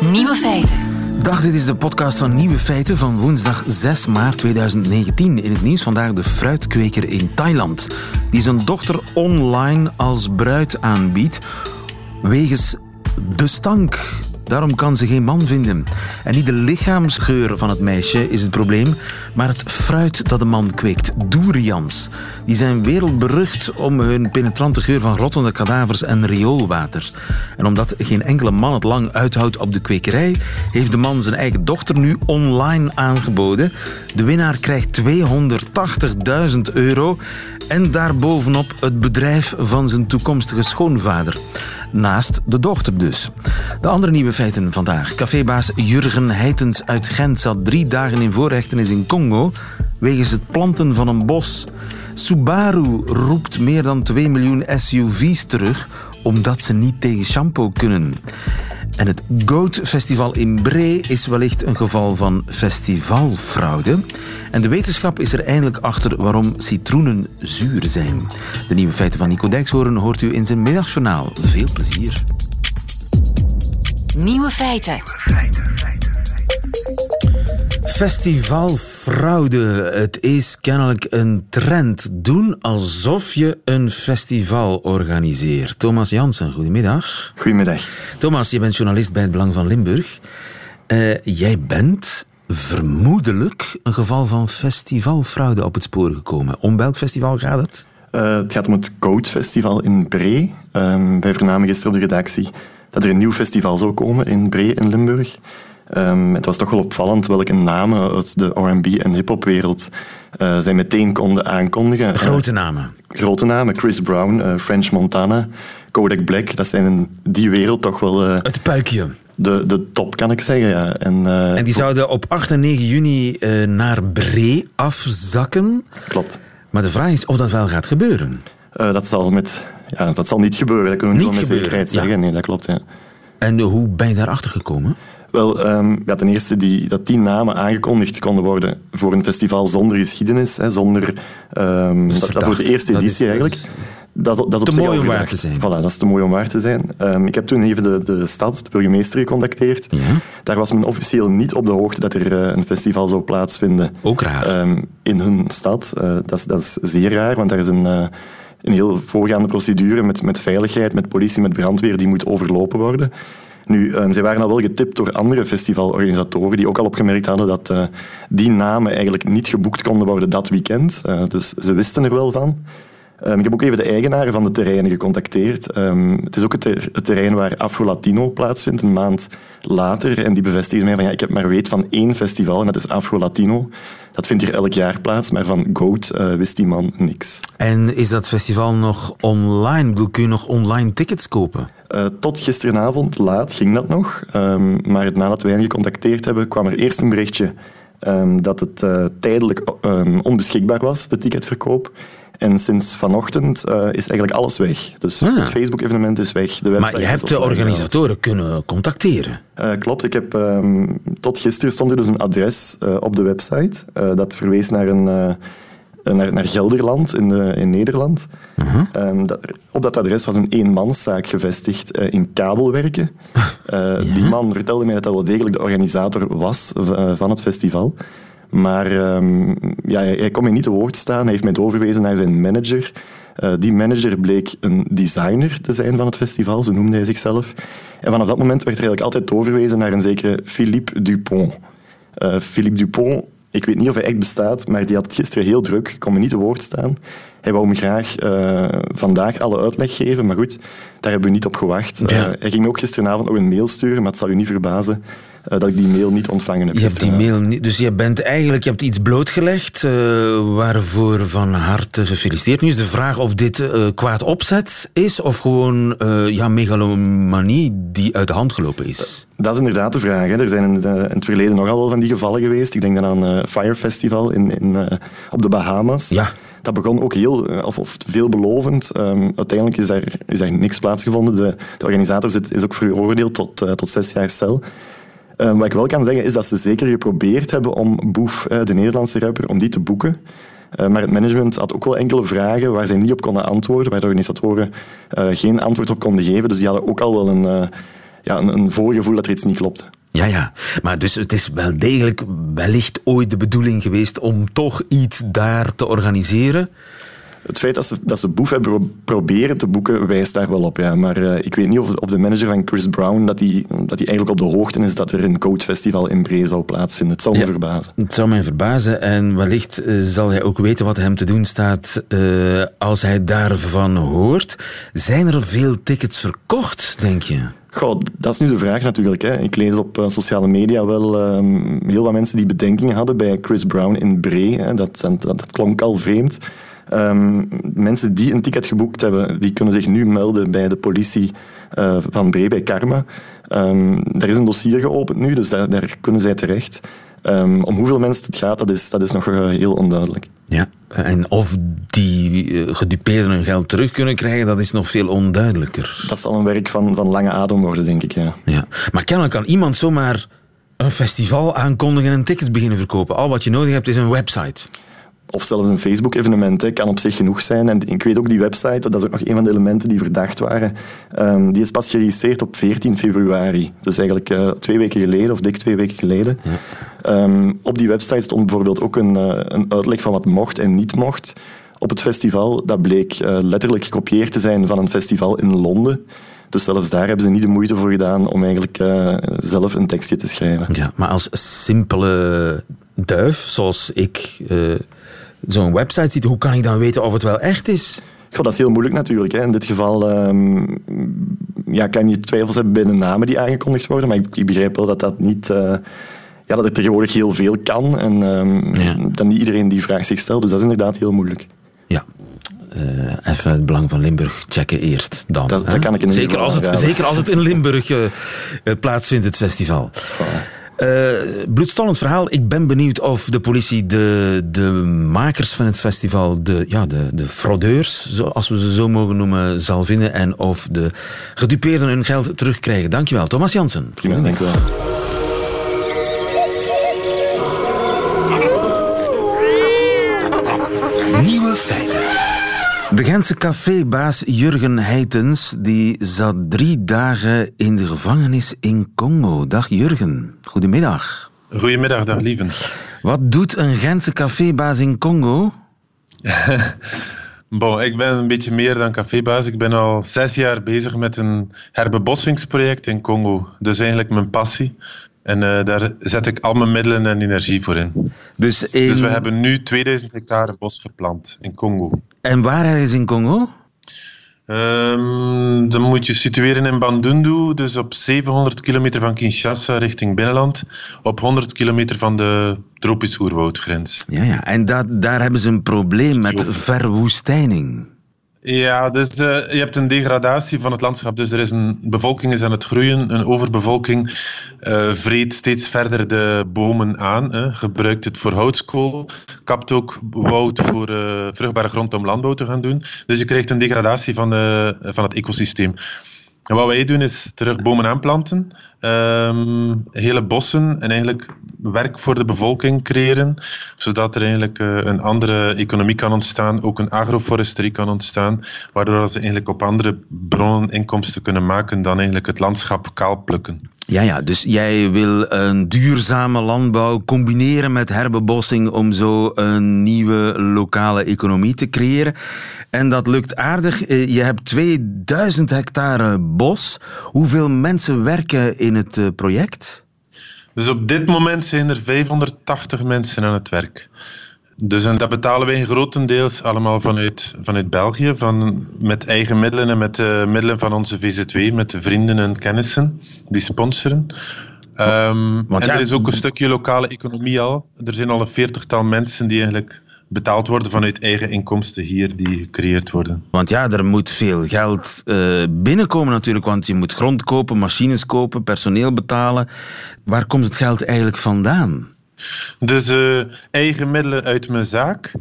Nieuwe feiten. Dag, dit is de podcast van Nieuwe Feiten van woensdag 6 maart 2019. In het nieuws vandaag de fruitkweker in Thailand, die zijn dochter online als bruid aanbiedt wegens de stank. Daarom kan ze geen man vinden. En niet de lichaamsgeur van het meisje is het probleem, maar het fruit dat de man kweekt. Durians. Die zijn wereldberucht om hun penetrante geur van rottende kadavers en rioolwater. En omdat geen enkele man het lang uithoudt op de kwekerij, heeft de man zijn eigen dochter nu online aangeboden. De winnaar krijgt 280.000 euro en daarbovenop het bedrijf van zijn toekomstige schoonvader. Naast de dochter dus. De andere nieuwe feiten vandaag. Cafébaas Jurgen Heitens uit Gent zat drie dagen in voorrechtenis in Congo wegens het planten van een bos. Subaru roept meer dan 2 miljoen SUV's terug omdat ze niet tegen shampoo kunnen. En het Goat Festival in Bree is wellicht een geval van festivalfraude. En de wetenschap is er eindelijk achter waarom citroenen zuur zijn. De nieuwe feiten van Nico Dijkshoorn hoort u in zijn middagjournaal. Veel plezier. Nieuwe feiten. Festivalfraude. Het is kennelijk een trend. Doen alsof je een festival organiseert. Thomas Jansen, goedemiddag. Goedemiddag. Thomas, je bent journalist bij het Belang van Limburg. Uh, jij bent vermoedelijk een geval van festivalfraude op het spoor gekomen. Om welk festival gaat het? Uh, het gaat om het Code Festival in Bree. Um, wij vernamen gisteren op de redactie dat er een nieuw festival zou komen in Bree in Limburg. Um, het was toch wel opvallend welke namen uit de R&B en hip-hopwereld uh, zij meteen konden aankondigen. Grote namen. Uh, grote namen. Chris Brown, uh, French Montana, Kodak Black. Dat zijn in die wereld toch wel... het puikje. De, de top, kan ik zeggen, ja. En, en die zouden op 8 en 9 juni naar Bree afzakken. Klopt. Maar de vraag is of dat wel gaat gebeuren. dat, zal met, ja, dat zal niet gebeuren, dat kunnen we niet, niet met zekerheid zeggen. Ja. Nee, dat klopt, ja. En hoe ben je daarachter gekomen? Wel, um, ja, ten eerste die, dat die namen aangekondigd konden worden voor een festival zonder geschiedenis, hè, zonder... Um, dat, dat, voor de eerste editie eigenlijk. Dat, dat is op te mooi om waar te zijn. Voilà, dat is te mooi om waar te zijn. Um, ik heb toen even de, de stad, de burgemeester, gecontacteerd. Ja? Daar was men officieel niet op de hoogte dat er uh, een festival zou plaatsvinden. Ook raar. Um, in hun stad. Uh, dat, is, dat is zeer raar, want daar is een, uh, een heel voorgaande procedure met, met veiligheid, met politie, met brandweer, die moet overlopen worden. Nu, um, zij waren al wel getipt door andere festivalorganisatoren die ook al opgemerkt hadden dat uh, die namen eigenlijk niet geboekt konden worden dat weekend. Uh, dus ze wisten er wel van. Um, ik heb ook even de eigenaren van de terreinen gecontacteerd. Um, het is ook het, ter het, terrein waar Afro Latino plaatsvindt, een maand later. En die bevestigden mij van ja, ik heb maar weet van één festival en dat is Afro Latino. Dat vindt hier elk jaar plaats, maar van Goat uh, wist die man niks. En is dat festival nog online? Kun je nog online tickets kopen? Uh, tot gisteravond laat ging dat nog. Um, maar nadat wij hen gecontacteerd hebben, kwam er eerst een berichtje um, dat het uh, tijdelijk um, onbeschikbaar was, de ticketverkoop. En sinds vanochtend uh, is eigenlijk alles weg. Dus ah. het Facebook-evenement is weg. De maar je hebt de organisatoren kunnen contacteren? Klopt. Ik heb, tot gisteren stond er dus een adres op de website. dat verwees naar, een, naar, naar Gelderland in, de, in Nederland. -huh. um, dat, op dat adres was een eenmanszaak gevestigd in kabelwerken. ja? Die man vertelde mij dat dat wel degelijk de organisator was van het festival. Maar um, ja, hij kon mij niet te woord staan. Hij heeft mij doorverwezen naar zijn manager. Uh, die manager bleek een designer te zijn van het festival, zo noemde hij zichzelf. En vanaf dat moment werd er eigenlijk altijd doorverwezen naar een zekere Philippe Dupont. Uh, Philippe Dupont, ik weet niet of hij echt bestaat, maar die had het gisteren heel druk, kon me niet te woord staan. Hij wou me graag uh, vandaag alle uitleg geven, maar goed, daar hebben we niet op gewacht. Ja. hij ging me ook gisteravond nog een mail sturen, maar het zal u niet verbazen uh, dat ik die mail niet ontvangen heb. Je hebt die mail niet, dus je bent eigenlijk, je hebt iets blootgelegd uh, waarvoor van harte gefeliciteerd. Nu is de vraag of dit uh, kwaad opzet is of gewoon ja, megalomanie die uit de hand gelopen is. Dat is inderdaad de vraag. Hè. Er zijn in, in, het verleden nogal wel van die gevallen geweest. Ik denk dan aan Fire Festival in, in, op de Bahamas. Ja. Dat begon ook heel, of, of veelbelovend. Um, uiteindelijk is daar, is daar niks plaatsgevonden. De, de organisator is, is ook veroordeeld tot, tot zes jaar cel. Um, wat ik wel kan zeggen is dat ze zeker geprobeerd hebben om Boef, de Nederlandse rapper, om die te boeken. Uh, maar het management had ook wel enkele vragen waar zij niet op konden antwoorden, waar de organisatoren uh, geen antwoord op konden geven. Dus die hadden ook al wel een, ja, een, een voorgevoel dat er iets niet klopte. Ja, ja. Maar dus het is wel degelijk wellicht ooit de bedoeling geweest om toch iets daar te organiseren. Het feit dat ze, dat ze Boef hebben proberen te boeken, wijst daar wel op. Ja. Maar uh, ik weet niet of, of de manager van Chris Brown dat hij dat die eigenlijk op de hoogte is dat er een coachfestival in Bree zou plaatsvinden. Het zou me verbazen. Het zou mij verbazen. En wellicht uh, zal hij ook weten wat hem te doen staat uh, als hij daarvan hoort. Zijn er veel tickets verkocht, denk je? Goh, dat is nu de vraag natuurlijk. Hè. Ik lees op uh, sociale media wel um, heel wat mensen die bedenkingen hadden bij Chris Brown in Bree. Dat, dat klonk al vreemd. Um, mensen die een ticket geboekt hebben, die kunnen zich nu melden bij de politie uh, van Bree, bij Karma. Um, er is een dossier geopend nu, dus daar, daar kunnen zij terecht. Um, om hoeveel mensen het gaat, dat is, dat is nog uh, heel onduidelijk. Ja, en of die uh, gedupeerden hun geld terug kunnen krijgen, dat is nog veel onduidelijker. Dat zal een werk van, van lange adem worden, denk ik, ja. ja. Maar kennelijk kan iemand zomaar een festival aankondigen en tickets beginnen verkopen. Al wat je nodig hebt is een website of zelfs een Facebook-evenement kan op zich genoeg zijn. En ik weet ook die website, dat is ook nog een van de elementen die verdacht waren, um, die is pas geregistreerd op 14 februari. Dus eigenlijk uh, twee weken geleden, of dik twee weken geleden. Ja. Um, op die website stond bijvoorbeeld ook een, uh, een uitleg van wat mocht en niet mocht op het festival. Dat bleek uh, letterlijk gekopieerd te zijn van een festival in Londen. Dus zelfs daar hebben ze niet de moeite voor gedaan om eigenlijk uh, zelf een tekstje te schrijven. Ja, maar als simpele duif, zoals ik uh, zo'n website ziet, hoe kan ik dan weten of het wel echt is? Goh, dat is heel moeilijk natuurlijk. Hè. In dit geval um, ja, kan je twijfels hebben bij de namen die aangekondigd worden, maar ik, ik begrijp wel dat dat niet... Uh, ja, dat er tegenwoordig heel veel kan en um, ja. dan niet iedereen die vraag zich stelt. Dus dat is inderdaad heel moeilijk. Ja, uh, even het belang van Limburg checken eerst dan. Dat, dat kan ik in zeker, als het, zeker als het in Limburg uh, plaatsvindt, het festival. Uh, bloedstollend verhaal. Ik ben benieuwd of de politie de, de makers van het festival, de, ja, de, de fraudeurs, als we ze zo mogen noemen, zal vinden. En of de gedupeerden hun geld terugkrijgen. Dankjewel, Thomas Jansen. Prima, dankjewel. De Gentse cafébaas Jurgen Heitens die zat drie dagen in de gevangenis in Congo. Dag Jurgen, goedemiddag. Goedemiddag, dag lieven. Wat doet een Gentse cafébaas in Congo? bon, ik ben een beetje meer dan cafébaas. Ik ben al zes jaar bezig met een herbebossingsproject in Congo. Dus eigenlijk mijn passie. En uh, daar zet ik al mijn middelen en energie voor in. Dus, in... dus we hebben nu 2000 hectare bos geplant in Congo. En waar is in Congo? Um, dan moet je situeren in Bandundu, dus op 700 kilometer van Kinshasa richting binnenland, op 100 kilometer van de tropisch oerwoudgrens. Ja, ja. en dat, daar hebben ze een probleem met verwoestijning. Ja, dus uh, je hebt een degradatie van het landschap. Dus er is een bevolking is aan het groeien, een overbevolking uh, vreet steeds verder de bomen aan, hè, gebruikt het voor houtskool, kapt ook woud voor uh, vruchtbare grond om landbouw te gaan doen. Dus je krijgt een degradatie van, van het ecosysteem. En wat wij doen is terug bomen aanplanten, um, hele bossen en eigenlijk werk voor de bevolking creëren, zodat er eigenlijk uh, een andere economie kan ontstaan, ook een agroforesterie kan ontstaan, waardoor ze eigenlijk op andere bronnen inkomsten kunnen maken dan eigenlijk het landschap kaal plukken. Ja, ja, dus jij wil een duurzame landbouw combineren met herbebossing om zo een nieuwe lokale economie te creëren. En dat lukt aardig. Je hebt 2000 hectare bos. Hoeveel mensen werken in het project? Dus op dit moment zijn er 580 mensen aan het werk. Dus en dat betalen wij grotendeels allemaal vanuit, vanuit België, van, met eigen middelen en met de middelen van onze VZW, met de vrienden en kennissen die sponsoren. Um, en ja, er is ook een stukje lokale economie al. Er zijn al een veertigtal mensen die eigenlijk betaald worden vanuit eigen inkomsten hier die gecreëerd worden. Want ja, er moet veel geld uh, binnenkomen natuurlijk, want je moet grond kopen, machines kopen, personeel betalen. Waar komt het geld eigenlijk vandaan? Dus uh, eigen middelen uit mijn zaak,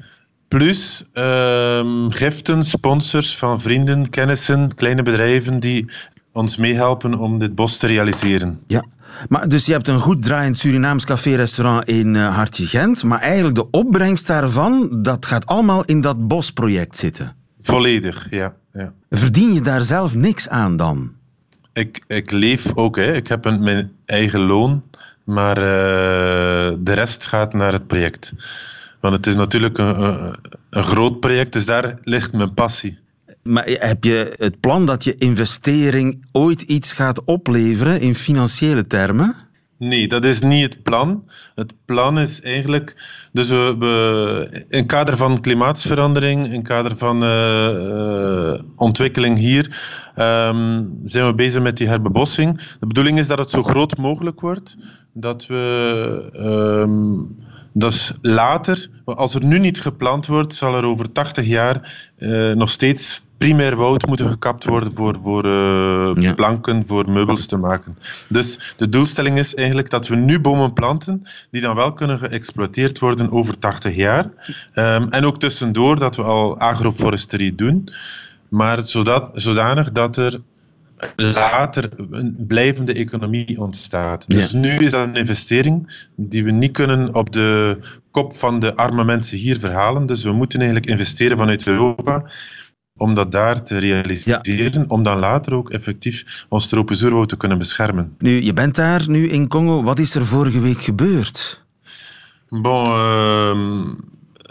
plus uh, giften, sponsors van vrienden, kennissen, kleine bedrijven die ons meehelpen om dit bos te realiseren. Ja, maar dus je hebt een goed draaiend Surinaams café-restaurant in uh, Hartje Gent, maar eigenlijk de opbrengst daarvan, dat gaat allemaal in dat bosproject zitten. Volledig, ja. ja. Verdien je daar zelf niks aan dan? Ik, ik leef ook, hè. ik heb een, mijn eigen loon, maar uh, de rest gaat naar het project. Want het is natuurlijk een, een, een groot project, dus daar ligt mijn passie. Maar heb je het plan dat je investering ooit iets gaat opleveren in financiële termen? Nee, dat is niet het plan. Het plan is eigenlijk. Dus we, in kader van klimaatsverandering, in kader van uh, ontwikkeling hier, um, zijn we bezig met die herbebossing. De bedoeling is dat het zo groot mogelijk wordt. Dat we. Um, dat later, als er nu niet geplant wordt, zal er over 80 jaar uh, nog steeds primair woud moeten gekapt worden voor, voor uh, planken, voor meubels te maken. Dus de doelstelling is eigenlijk dat we nu bomen planten die dan wel kunnen geëxploiteerd worden over 80 jaar. Um, en ook tussendoor dat we al agroforesterie doen, maar zodat, zodanig dat er later een blijvende economie ontstaat. Dus nu is dat een investering die we niet kunnen op de kop van de arme mensen hier verhalen. Dus we moeten eigenlijk investeren vanuit Europa om dat daar te realiseren, om dan later ook effectief ons tropenzuurwoud te kunnen beschermen. Nu, je bent daar nu in Congo. Wat is er vorige week gebeurd? Bon, uh,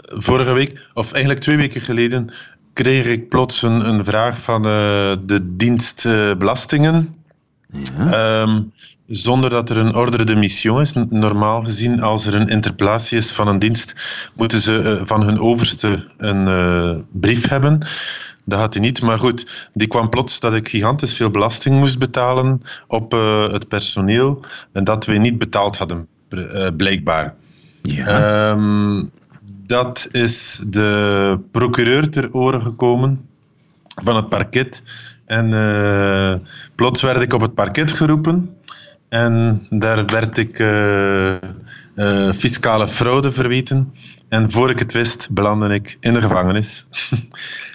vorige week, of eigenlijk twee weken geleden, kreeg ik plots een, een vraag van uh, de dienst uh, belastingen. Ja. Um, zonder dat er een ordre de mission is. Normaal gezien, als er een interpolatie is van een dienst, moeten ze uh, van hun overste een brief hebben. Dat had hij niet, maar goed, die kwam plots dat ik gigantisch veel belasting moest betalen op uh, het personeel en dat we niet betaald hadden, uh, blijkbaar. Ja. Um, dat is de procureur ter oren gekomen van het parket. En uh, plots werd ik op het parket geroepen. En daar werd ik fiscale fraude verweten. En voor ik het wist, belandde ik in de gevangenis.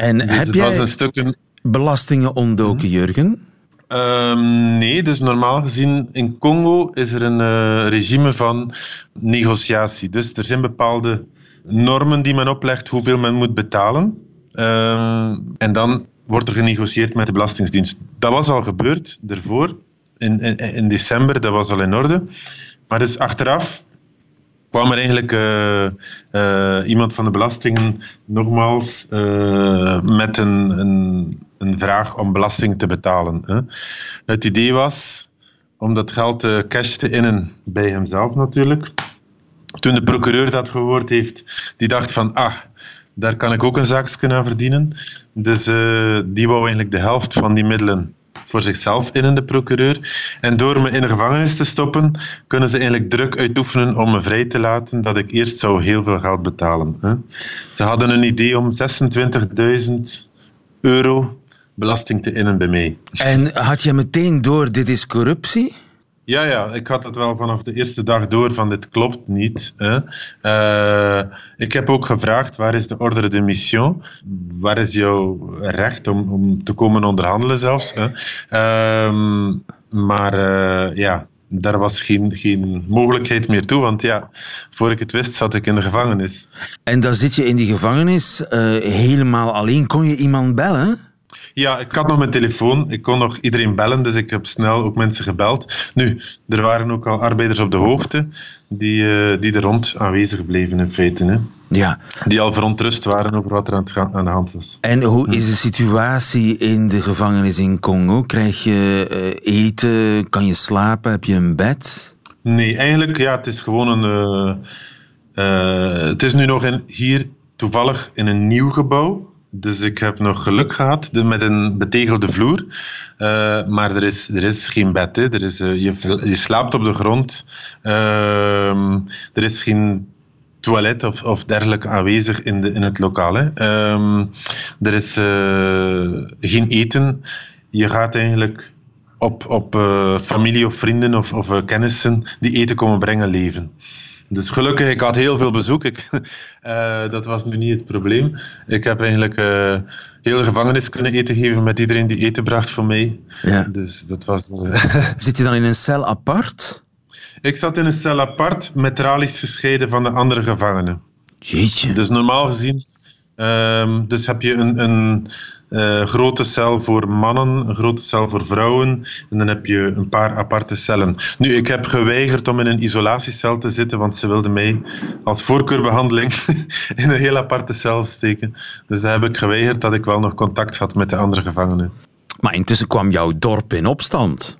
En dus heb jij een belastingen ontdoken, Jurgen? Um, nee, dus normaal gezien in Congo is er een uh, regime van negociatie. Dus er zijn bepaalde normen die men oplegt hoeveel men moet betalen. Um, en dan wordt er genegocieerd met de Belastingdienst. Dat was al gebeurd ervoor, in, in, in december, dat was al in orde. Maar dus achteraf kwam er eigenlijk uh, uh, iemand van de belastingen nogmaals uh, met een, een, een, vraag om belasting te betalen. Hè. Het idee was om dat geld cash te innen bij hemzelf natuurlijk. Toen de procureur dat gehoord heeft, die dacht van ah, daar kan ik ook een zaakje aan verdienen. Dus die wou eigenlijk de helft van die middelen voor zichzelf in de procureur. En door me in de gevangenis te stoppen, kunnen ze eigenlijk druk uitoefenen om me vrij te laten dat ik eerst zou heel veel geld betalen. Hè. Ze hadden een idee om 26.000 euro belasting te innen bij mij. En had je meteen door, dit is corruptie? Ja, ja, ik had het wel vanaf de eerste dag door van dit klopt niet. Hè. Uh, ik heb ook gevraagd, waar is de ordre de mission? Waar is jouw recht om, om te komen onderhandelen zelfs? Hè? Uh, maar uh, ja, daar was geen, geen mogelijkheid meer toe, want ja, voor ik het wist zat ik in de gevangenis. En dan zit je in die gevangenis helemaal alleen. Kon je iemand bellen? Ja, ik had nog mijn telefoon. Ik kon nog iedereen bellen, dus ik heb snel ook mensen gebeld. Nu, er waren ook al arbeiders op de hoogte die, uh, die er rond aanwezig bleven in feite. Hè. Ja. Die al verontrust waren over wat er aan, het aan de hand was. En hoe is de situatie in de gevangenis in Congo? Krijg je uh, eten? Kan je slapen? Heb je een bed? Nee, eigenlijk, ja, het is gewoon een... Uh, het is nu nog in, hier toevallig in een nieuw gebouw. Dus ik heb nog geluk gehad met een betegelde vloer. Uh, maar er is, er is geen bed. Hè. Er is, uh, je, je, slaapt op de grond. Uh, er is geen toilet of, of dergelijke aanwezig in, de, in het lokaal. Hè. Ehm, er is eh, geen eten. Je gaat eigenlijk op, op familie of vrienden of, of kennissen die eten komen brengen leven. Dus gelukkig, ik had heel veel bezoek. Ik, uh, dat was nu niet het probleem. Ik heb eigenlijk uh, heel de gevangenis kunnen eten geven met iedereen die eten bracht voor mij. Ja. Dus dat was... Uh... Zit je dan in een cel apart? Ik zat in een cel apart met tralies gescheiden van de andere gevangenen. Jeetje. Dus normaal gezien Ehm, dus heb je een, een uh, grote cel voor mannen, een grote cel voor vrouwen en dan heb je een paar aparte cellen. Nu, ik heb geweigerd om in een isolatiecel te zitten, want ze wilden mij als voorkeurbehandeling in een heel aparte cel steken. Dus daar heb ik geweigerd dat ik wel nog contact had met de andere gevangenen. Maar intussen kwam jouw dorp in opstand.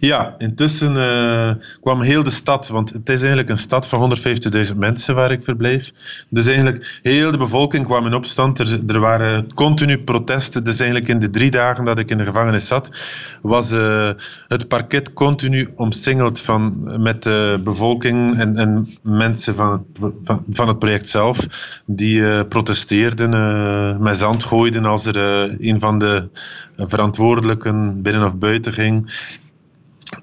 Ja, intussen uh, kwam heel de stad, want het is eigenlijk een stad van 150.000 mensen waar ik verbleef. Dus eigenlijk heel de bevolking kwam in opstand. Er, er, waren continu protesten. Dus eigenlijk in de drie dagen dat ik in de gevangenis zat, was uh, het parket continu omsingeld van, met de bevolking en, en mensen van het, van, van, het project zelf, die protesteerden, met zand gooiden als er een van de verantwoordelijken binnen of buiten ging.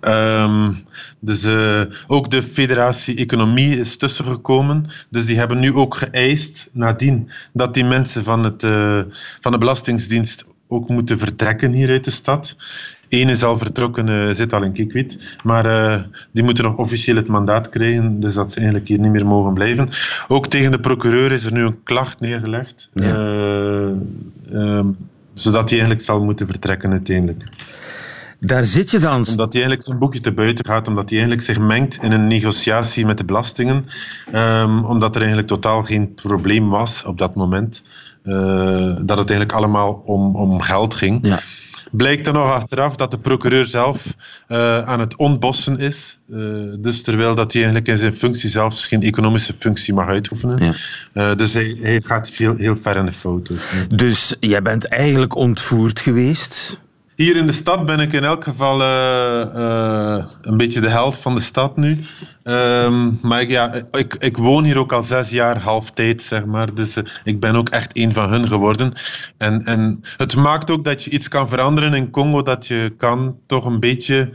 Um, dus uh, ook de federatie Economie is tussengekomen. Dus die hebben nu ook geëist nadien dat die mensen van, het, uh, van de Belastingsdienst ook moeten vertrekken hier uit de stad. Eén is al vertrokken, uh, zit al in Kikwit. Maar die moeten nog officieel het mandaat krijgen, dus dat ze eigenlijk hier niet meer mogen blijven. Ook tegen de procureur is er nu een klacht neergelegd. Ja. Ehm, zodat hij eigenlijk zal moeten vertrekken uiteindelijk. Daar zit je dan. Omdat hij eigenlijk zijn boekje te buiten gaat, omdat hij eigenlijk zich mengt in een negotiatie met de belastingen. Um, omdat er eigenlijk totaal geen probleem was op dat moment. Uh, dat het eigenlijk allemaal om, om geld ging. Ja. Blijkt dan nog achteraf dat de procureur zelf uh, aan het ontbossen is. Uh, dus terwijl dat hij eigenlijk in zijn functie zelfs geen economische functie mag uitoefenen. Ja. dus hij, hij, gaat veel, heel ver in de foto. Dus jij bent eigenlijk ontvoerd geweest? Hier in de stad ben ik in elk geval uh, uh, een beetje de held van de stad nu. Um, maar ik, ja, ik, ik woon hier ook al zes jaar half tijd, zeg maar. Dus uh, ik ben ook echt een van hun geworden. En, en het maakt ook dat je iets kan veranderen in Congo, dat je kan toch een beetje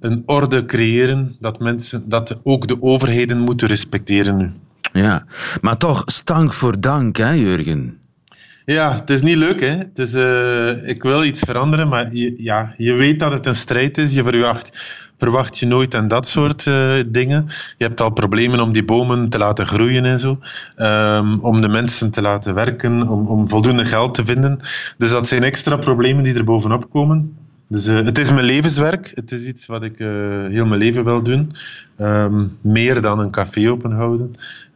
een orde creëren, dat, mensen, dat ook de overheden moeten respecteren nu. Ja, maar toch stank voor dank, hè, Jurgen? Ja, het is niet leuk. Hè? Het is, uh, ik wil iets veranderen, maar je, ja, je weet dat het een strijd is. Je verwacht, verwacht je nooit aan dat soort uh, dingen. Je hebt al problemen om die bomen te laten groeien en zo. Um, om de mensen te laten werken, om, om voldoende geld te vinden. Dus dat zijn extra problemen die er bovenop komen. Dus uh, het is mijn levenswerk. Het is iets wat ik heel mijn leven wil doen. Um, meer dan een café openhouden.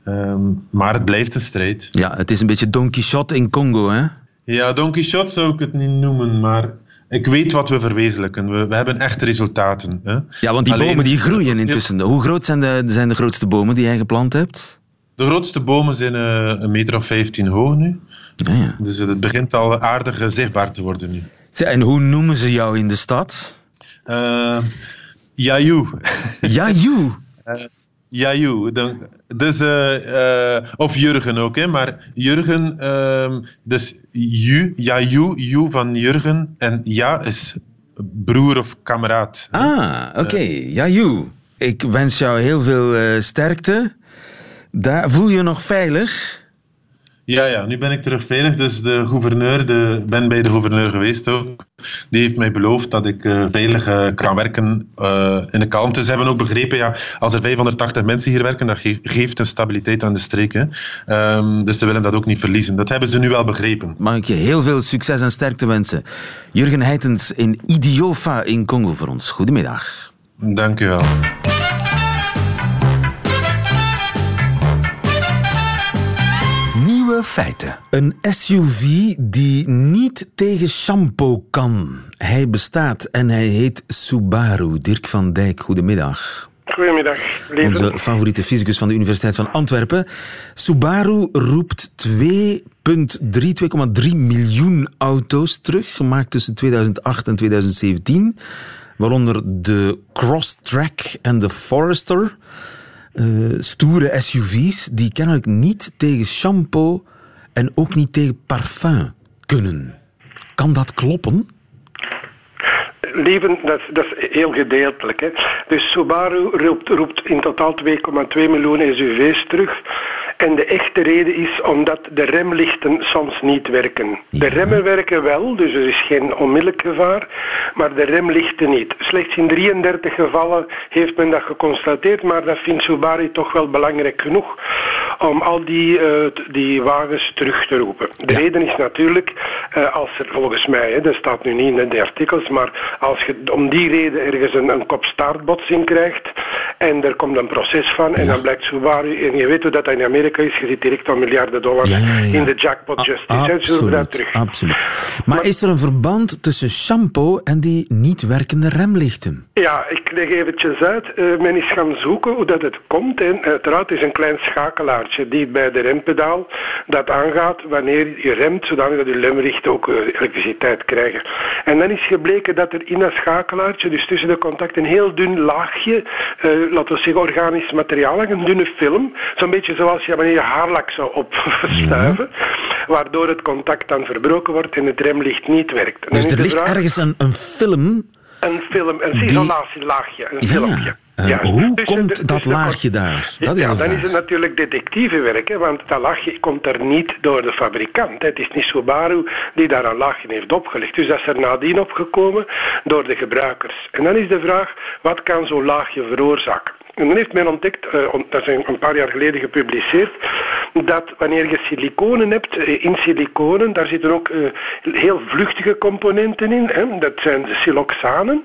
Um, maar het blijft een strijd. Ja, het is een beetje Don Quixote in Congo, hè? Ja, Don Quixote zou ik het niet noemen, maar ik weet wat we verwezenlijken. We, we hebben echt resultaten. Hè? Ja, want die bomen die groeien intussen. Hoe groot zijn de, zijn de grootste bomen die jij geplant hebt? De grootste bomen zijn uh, een meter of 15 hoog nu. Ja, ja. Dus het begint al aardig zichtbaar te worden nu. En hoe noemen ze jou in de stad? Uh, Yaju. Yaju? Jaju. Dus, uh, uh, of Jurgen ook, hè. maar Jurgen, uh, dus Ju, Jaju, Ju van Jurgen en Ja is broer of kameraad. Ah, oké, okay. Jaju. Ik wens jou heel veel sterkte. Daar, voel je nog veilig? Ja, ja, nu ben ik terug veilig. Dus de gouverneur, de, ben bij de gouverneur geweest ook. Die heeft mij beloofd dat ik uh, veilig uh, kan werken uh, in de kalmte. Ze hebben ook begrepen, ja, als er 580 mensen hier werken, dat ge geeft een stabiliteit aan de streek. Um, dus ze willen dat ook niet verliezen. Dat hebben ze nu wel begrepen. Mag ik je heel veel succes en sterkte wensen. Jurgen Heitens in Idiofa in Congo voor ons. Goedemiddag. Dank u wel. Feiten. Een SUV die niet tegen shampoo kan. Hij bestaat en hij heet Subaru. Dirk van Dijk, goedemiddag. Goedemiddag, lieve. Onze favoriete fysicus van de Universiteit van Antwerpen. Subaru roept 2,3 miljoen auto's terug, gemaakt tussen 2008 en 2017. Waaronder de Crosstrack en de Forester. Uh, stoere SUV's die kennelijk niet tegen shampoo en ook niet tegen parfum kunnen. Kan dat kloppen? Lieven, dat, dat, is heel gedeeltelijk. Hè. Dus Subaru roept, roept in totaal 2,2 miljoen SUV's terug. En de echte reden is omdat de remlichten soms niet werken. De remmen werken wel, dus er is geen onmiddellijk gevaar, maar de remlichten niet. Slechts in 33 gevallen heeft men dat geconstateerd, maar dat vindt Subaru toch wel belangrijk genoeg om al die, die wagens terug te roepen. De reden is natuurlijk, als er volgens mij, hè, dat staat nu niet in de artikels, maar als je om die reden ergens een, een kop-staartbotsing krijgt en er komt een proces van en dan blijkt Subaru, en je weet hoe dat in Amerika is, je zit direct al miljarden dollars in de jackpot justice. Absoluut, terug. absoluut. Maar, is er een verband tussen shampoo en die niet werkende remlichten? Ja, ik leg eventjes uit. Uh, men is gaan zoeken hoe dat het komt. En uiteraard is een klein schakelaartje die bij de rempedaal dat aangaat wanneer je remt, zodat je remlichten ook uh, elektriciteit krijgen. En dan is gebleken dat er in dat schakelaartje, dus tussen de contacten, een heel dun laagje, uh, laten we zeggen organisch materiaal, een dunne film, zo'n beetje zoals je wanneer je haarlak zou opstuiven, waardoor het contact dan verbroken wordt en het remlicht niet werkt. dus er ligt ergens een, een film een film, een isolatielaagje, een filmpje. Ja. hoe dus komt dat laagje daar? Dat is ja, dan is het natuurlijk detectivewerk, hè, want dat laagje komt er niet door de fabrikant. Het is niet Subaru die daar een laagje heeft opgelegd. Dus dat is er nadien opgekomen door de gebruikers. En dan is de vraag, wat kan zo'n laagje veroorzaken? En dan heeft men ontdekt, uh, dat is een paar jaar geleden gepubliceerd, dat wanneer je siliconen hebt, eh, in siliconen, daar zitten ook uh, heel vluchtige componenten in. Hè? Dat zijn de siloxanen.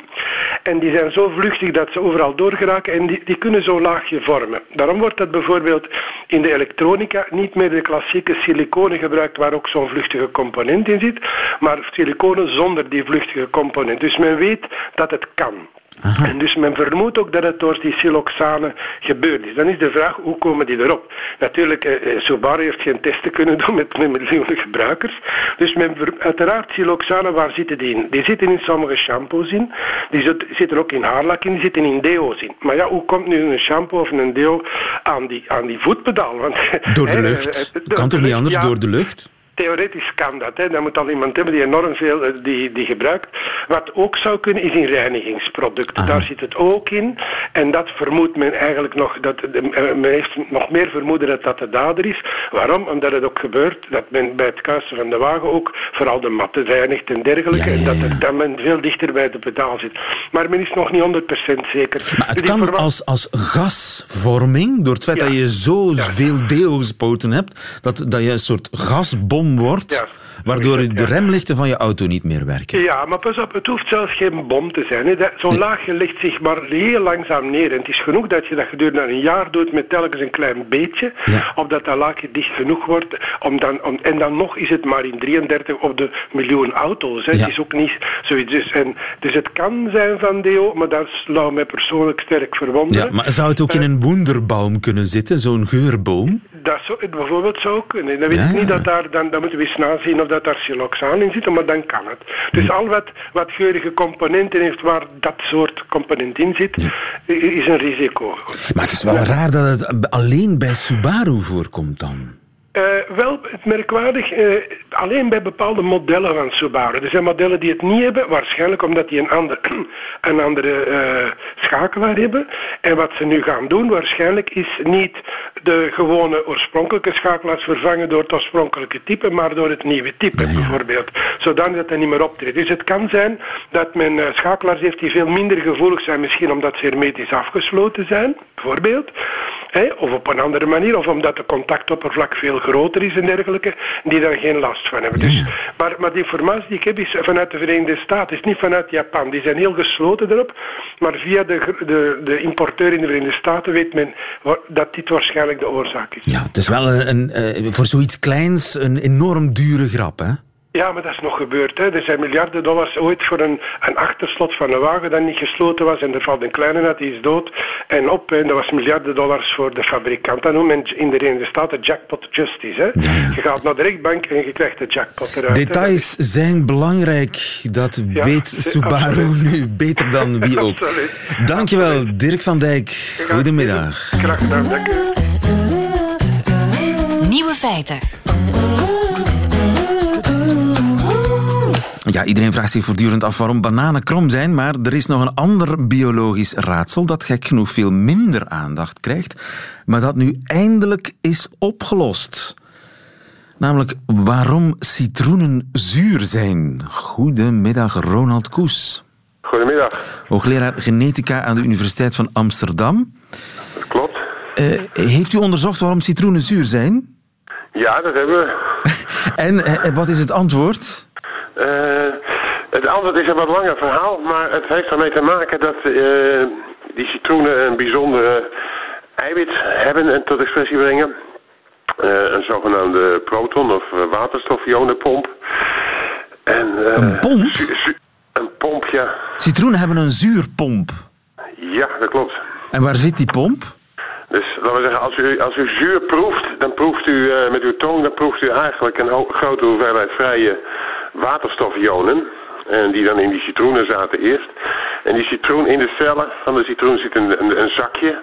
En die zijn zo vluchtig dat ze overal doorgeraken en die, die kunnen zo'n laagje vormen. Daarom wordt dat bijvoorbeeld in de elektronica niet meer de klassieke siliconen gebruikt waar ook zo'n vluchtige component in zit, maar siliconen zonder die vluchtige component. Dus men weet dat het kan. En dus men vermoedt ook dat het door die siloxanen gebeurd is. Dan is de vraag, hoe komen die erop? Natuurlijk, eh, eh Subaru heeft geen testen kunnen doen met, met miljoenen gebruikers. Dus men, uiteraard, siloxanen, waar zitten die in? Die zitten in sommige shampoos in. Die zitten ook in haarlak in, die zitten in deo's in. Maar ja, hoe komt nu een shampoo of een deo aan die, aan die voetpedaal? Want, door de lucht? Eh, kan toch niet anders? door de lucht? Theoretisch kan dat. Hè. Dan moet al iemand hebben die enorm veel eh, die, die gebruikt. Wat ook zou kunnen is in reinigingsproducten. Daar zit het ook in. En dat vermoedt men eigenlijk nog. Dat, eh, men heeft nog meer vermoeden dat dat de dader is. Waarom? Omdat het ook gebeurt dat men bij het kuisen van de wagen ook vooral de matten reinigt en dergelijke. En dat, dat men veel dichter bij de pedaal zit. Maar men is nog niet 100% zeker. Maar het dus kan als, als gasvorming, door het feit dat je zoveel deel gespoten hebt, dat, dat je een soort gasbom wordt, waardoor de remlichten van je auto niet meer werken. Ja, maar pas op, het hoeft zelfs geen bom te zijn. Zo'n laagje legt zich maar heel langzaam neer. En het is genoeg dat je dat gedurende een jaar doet met telkens een klein beetje, ja. opdat dat laagje dicht genoeg wordt. Om dan, om, en dan nog is het maar in 33 op de miljoen auto's. Hè. Het is ook niet zoiets. Dus, en, dus het kan zijn van Deo, maar dat zou mij persoonlijk sterk verwonderen. Ja, maar zou het ook in een wonderbaum kunnen zitten, zo'n geurboom? Dat zou bijvoorbeeld zou kunnen. Dan weet ik niet dat daar, dan, dan moeten we eens nazien of dat daar siloxaan in zit, maar dan kan het. Dus al wat, wat geurige componenten heeft waar dat soort component in zit, is een risico. Maar het is wel raar dat het alleen bij Subaru voorkomt dan. Uh, wel, het merkwaardig, uh, alleen bij bepaalde modellen van Subaru. Er zijn modellen die het niet hebben, waarschijnlijk omdat die een, ander, een andere uh, schakelaar hebben. En wat ze nu gaan doen, waarschijnlijk, is niet de gewone oorspronkelijke schakelaars vervangen door het oorspronkelijke type, maar door het nieuwe type bijvoorbeeld. Zodat het er niet meer optreedt. Dus het kan zijn dat men schakelaars heeft die veel minder gevoelig zijn, misschien omdat ze hermetisch afgesloten zijn, bijvoorbeeld. Hè, of op een andere manier, of omdat de contactoppervlak veel groter is en dergelijke, die daar geen last van hebben. Dus, maar, maar de informatie die ik heb is vanuit de Verenigde Staten, is niet vanuit Japan. Die zijn heel gesloten erop, maar via de, de, de importeur in de Verenigde Staten weet men dat dit waarschijnlijk de oorzaak is. Ja, het is wel een, een, eh, voor zoiets kleins een enorm dure grap, hè? Ja, maar dat is nog gebeurd. Hè. Er zijn miljarden dollars ooit voor een, een achterslot van een wagen dat niet gesloten was. En er valt een kleine uit, die is dood. En op, en dat was miljarden dollars voor de fabrikant. Dat noemt men in de Verenigde Staten jackpot justice. Hè. Je gaat naar de rechtbank en je krijgt de jackpot eruit. Details zijn belangrijk. Dat weet Subaru nu beter dan wie ook. Absoluut. Dankjewel, Dirk van Dijk. Goedemiddag. Graag gedaan, dank u. Nieuwe feiten. Ja, iedereen vraagt zich voortdurend af waarom bananen krom zijn, maar er is nog een ander biologisch raadsel dat gek genoeg veel minder aandacht krijgt, maar dat nu eindelijk is opgelost. Namelijk waarom citroenen zuur zijn. Goedemiddag, Ronald Koes. Goedemiddag. Hoogleraar genetica aan de Universiteit van Amsterdam. Dat klopt. Eh, heeft u onderzocht waarom citroenen zuur zijn? Ja, dat hebben we. En eh, wat is het antwoord? Eh, het antwoord is een wat langer verhaal, maar het heeft ermee te maken dat eh, die citroenen een bijzondere eiwit hebben en tot expressie brengen. Eh, een zogenaamde proton- of waterstofionenpomp. En, Een pomp? een pomp, ja. Citroenen hebben een zuurpomp. Ja, dat klopt. En waar zit die pomp? Dus laten we zeggen, als u, als u zuur proeft, dan proeft u met uw tong, dan proeft u eigenlijk een grote hoeveelheid vrije waterstofionen. En die dan in die citroenen zaten eerst. En die citroen in de cellen van de citroen zit een, een, zakje,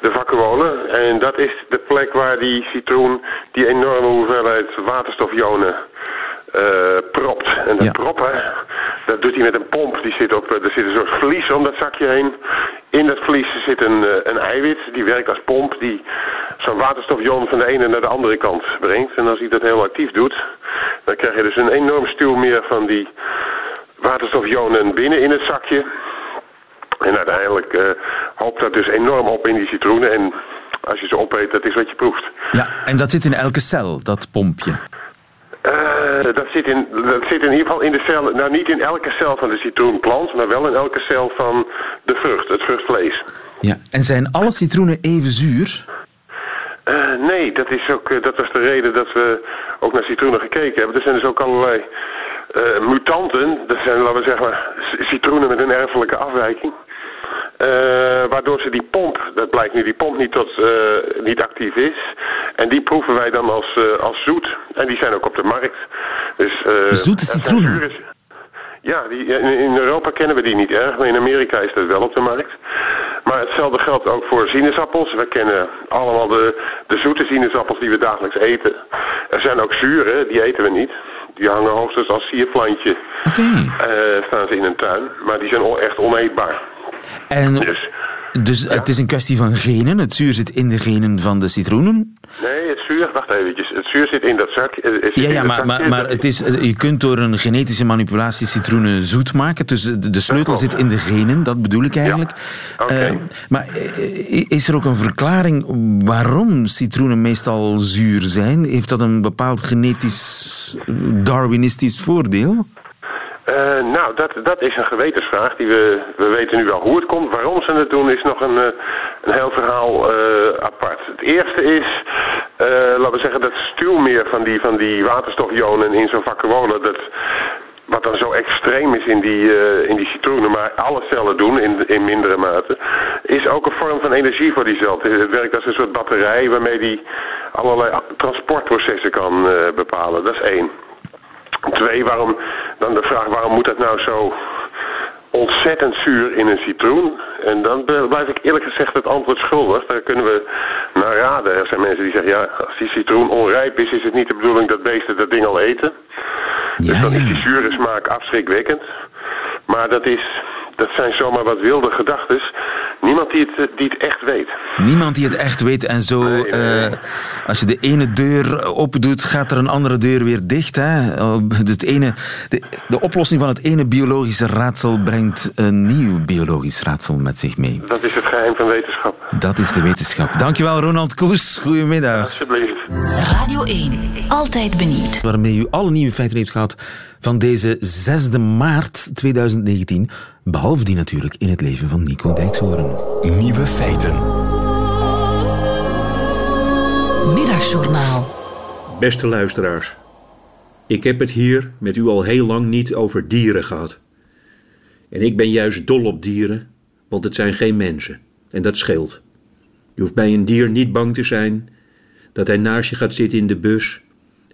de vacuole. En dat is de plek waar die citroen die enorme hoeveelheid waterstofionen eh, propt. En dat Ja. proppen, dat doet hij met een pomp. Die zit op, er zit een soort vlies om dat zakje heen. In dat vlies zit een, eh, een eiwit, die werkt als pomp, die zo'n waterstofjon van de ene naar de andere kant brengt. En als hij dat heel actief doet, dan krijg je dus een enorm stuw meer van die waterstofionen binnen in het zakje. En uiteindelijk eh, hoopt dat dus enorm op in die citroenen. En als je ze opeet, dat is wat je proeft. Ja, en dat zit in elke cel, dat pompje. Eh, dat, zit in, dat zit in ieder geval in de cel, nou niet in elke cel van de citroenplant, maar wel in elke cel van de vrucht, het vruchtvlees. Ja. En zijn alle citroenen even zuur? Eh, nee, dat, is ook, eh, dat was de reden dat we ook naar citroenen gekeken hebben. Er zijn dus ook allerlei mutanten, dat zijn, laten we zeggen, citroenen met een erfelijke afwijking. Eh, waardoor ze die pomp, dat blijkt nu, die pomp niet, tot, eh, niet actief is. En die proeven wij dan als, eh, als zoet. En die zijn ook op de markt. Dus, Zoete citroenen? ja, die, in, Europa kennen we die niet erg, maar in Amerika is dat wel op de markt. Maar hetzelfde geldt ook voor sinaasappels. We kennen allemaal de, de zoete sinaasappels die we dagelijks eten. Er zijn ook zure, die eten we niet. Die hangen hoogstens als sierplantje. Oké. staan ze in een tuin, maar die zijn echt oneetbaar. En Dus dus het is een kwestie van genen. Het zuur zit in de genen van de citroenen. nee, het zuur, wacht eventjes. Het zuur zit in dat zak. eh, Ja, ja maar, maar, maar het is, eh, je kunt door een genetische manipulatie citroenen zoet maken. Dus de, de sleutel zit in de genen, dat bedoel ik eigenlijk. Eh, maar eh, is er ook een verklaring waarom citroenen meestal zuur zijn? Heeft dat een bepaald genetisch Darwinistisch voordeel? Eh, nou, dat, dat is een gewetensvraag. Die we, we weten nu wel hoe het komt. Waarom ze het doen is nog een, eh, een heel verhaal eh, apart. Het eerste is, eh, laten we zeggen, dat stuwmeer van die, van die waterstofionen in zo'n vacuole... Dat, wat dan zo extreem is in die, in die citroenen, maar alle cellen doen in, in mindere mate, is ook een vorm van energie voor die cel. Het werkt als een soort batterij waarmee die allerlei transportprocessen kan bepalen. Dat is één. Twee, waarom, dan de vraag waarom moet dat nou zo ontzettend zuur in een citroen? En dan blijf ik eerlijk gezegd het antwoord schuldig. Daar kunnen we naar raden. Er zijn mensen die zeggen, ja, als die citroen onrijp is, is het niet de bedoeling dat beesten dat ding al eten. Dus Ja, dan is die zure smaak afschrikwekkend. Maar dat, is, dat zijn zomaar wat wilde gedachten. Niemand die het, die het echt weet. Niemand die het echt weet en zo. Nee, nee, nee. eh, als je de ene deur open doet, gaat er een andere deur weer dicht. Hè? Dus Het ene, de, de oplossing van het ene biologische raadsel brengt een nieuw biologisch raadsel met zich mee. Dat is het geheim van wetenschap. Dat is de wetenschap. Dankjewel, Ronald Koes. Goedemiddag. Alsjeblieft. Radio 1. Altijd benieuwd. Waarmee u alle nieuwe feiten heeft gehad van deze 6 maart 2019. Behalve die natuurlijk in het leven van Nico Dijkshoorn. Nieuwe feiten. Middagjournaal. Beste luisteraars, ik heb het hier met u al heel lang niet over dieren gehad. En ik ben juist dol op dieren, want het zijn geen mensen. En dat scheelt. Je hoeft bij een dier niet bang te zijn dat hij naast je gaat zitten in de bus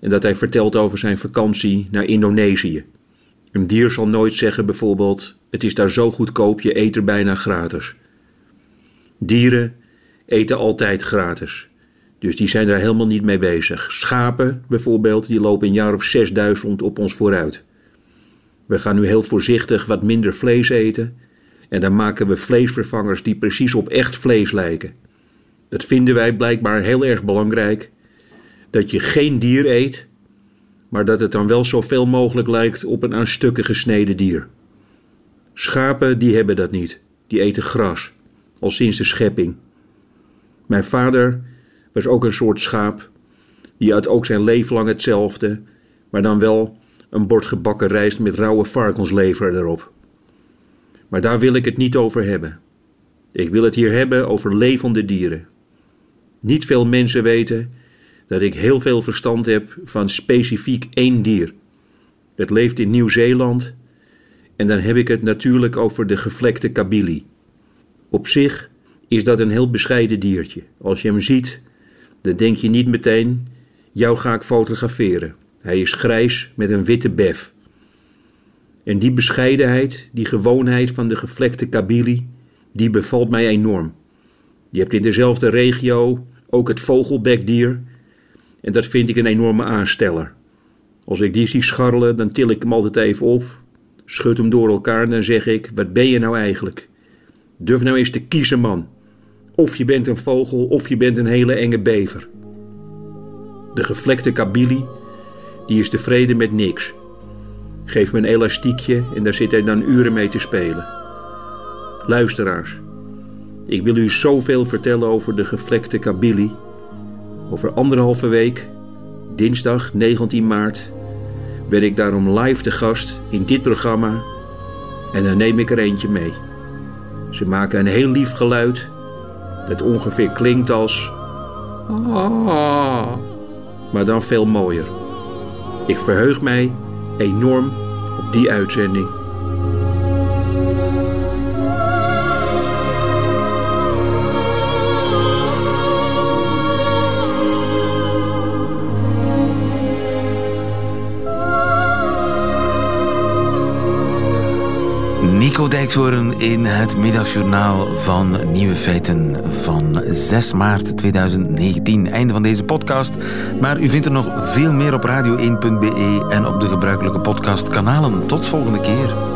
en dat hij vertelt over zijn vakantie naar Indonesië. Een dier zal nooit zeggen bijvoorbeeld: Het is daar zo goedkoop, je eet er bijna gratis. Dieren eten altijd gratis. Dus die zijn daar helemaal niet mee bezig. Schapen bijvoorbeeld, die lopen een jaar of 6000 op ons vooruit. We gaan nu heel voorzichtig wat minder vlees eten. En dan maken we vleesvervangers die precies op echt vlees lijken. Dat vinden wij blijkbaar heel erg belangrijk. Dat je geen dier eet, maar dat het dan wel zoveel mogelijk lijkt op een aan stukken gesneden dier. Schapen die hebben dat niet. Die eten gras, al sinds de schepping. Mijn vader was ook een soort schaap. Die had ook zijn leven lang hetzelfde, maar dan wel een bord gebakken rijst met rauwe varkenslever erop. Maar daar wil ik het niet over hebben. Ik wil het hier hebben over levende dieren. Niet veel mensen weten dat ik heel veel verstand heb van specifiek één dier. Dat leeft in Nieuw-Zeeland en dan heb ik het natuurlijk over de gevlekte kabili. Op zich is dat een heel bescheiden diertje. Als je hem ziet, dan denk je niet meteen: jou ga ik fotograferen. Hij is grijs met een witte bef. En die bescheidenheid, die gewoonheid van de gevlekte kabili, die bevalt mij enorm. Je hebt in dezelfde regio ook het vogelbekdier. En dat vind ik een enorme aansteller. Als ik die zie scharrelen, dan til ik hem altijd even op, schud hem door elkaar en dan zeg ik: Wat ben je nou eigenlijk? Durf nou eens te kiezen, man. Of je bent een vogel, of je bent een hele enge bever. De gevlekte kabili, die is tevreden met niks. Geef me een elastiekje en daar zit hij dan uren mee te spelen. Luisteraars, ik wil u zoveel vertellen over de gevlekte kabili. Over anderhalve week, dinsdag 19 maart, ben ik daarom live te gast in dit programma en dan neem ik er eentje mee. Ze maken een heel lief geluid dat ongeveer klinkt als. Ah, maar dan veel mooier. Ik verheug mij enorm op die uitzending. Nico Dijkshoorn in het middagjournaal van Nieuwe Feiten van 6 maart 2019. Einde van deze podcast. Maar u vindt er nog veel meer op radio1.be en op de gebruikelijke podcastkanalen. Tot volgende keer.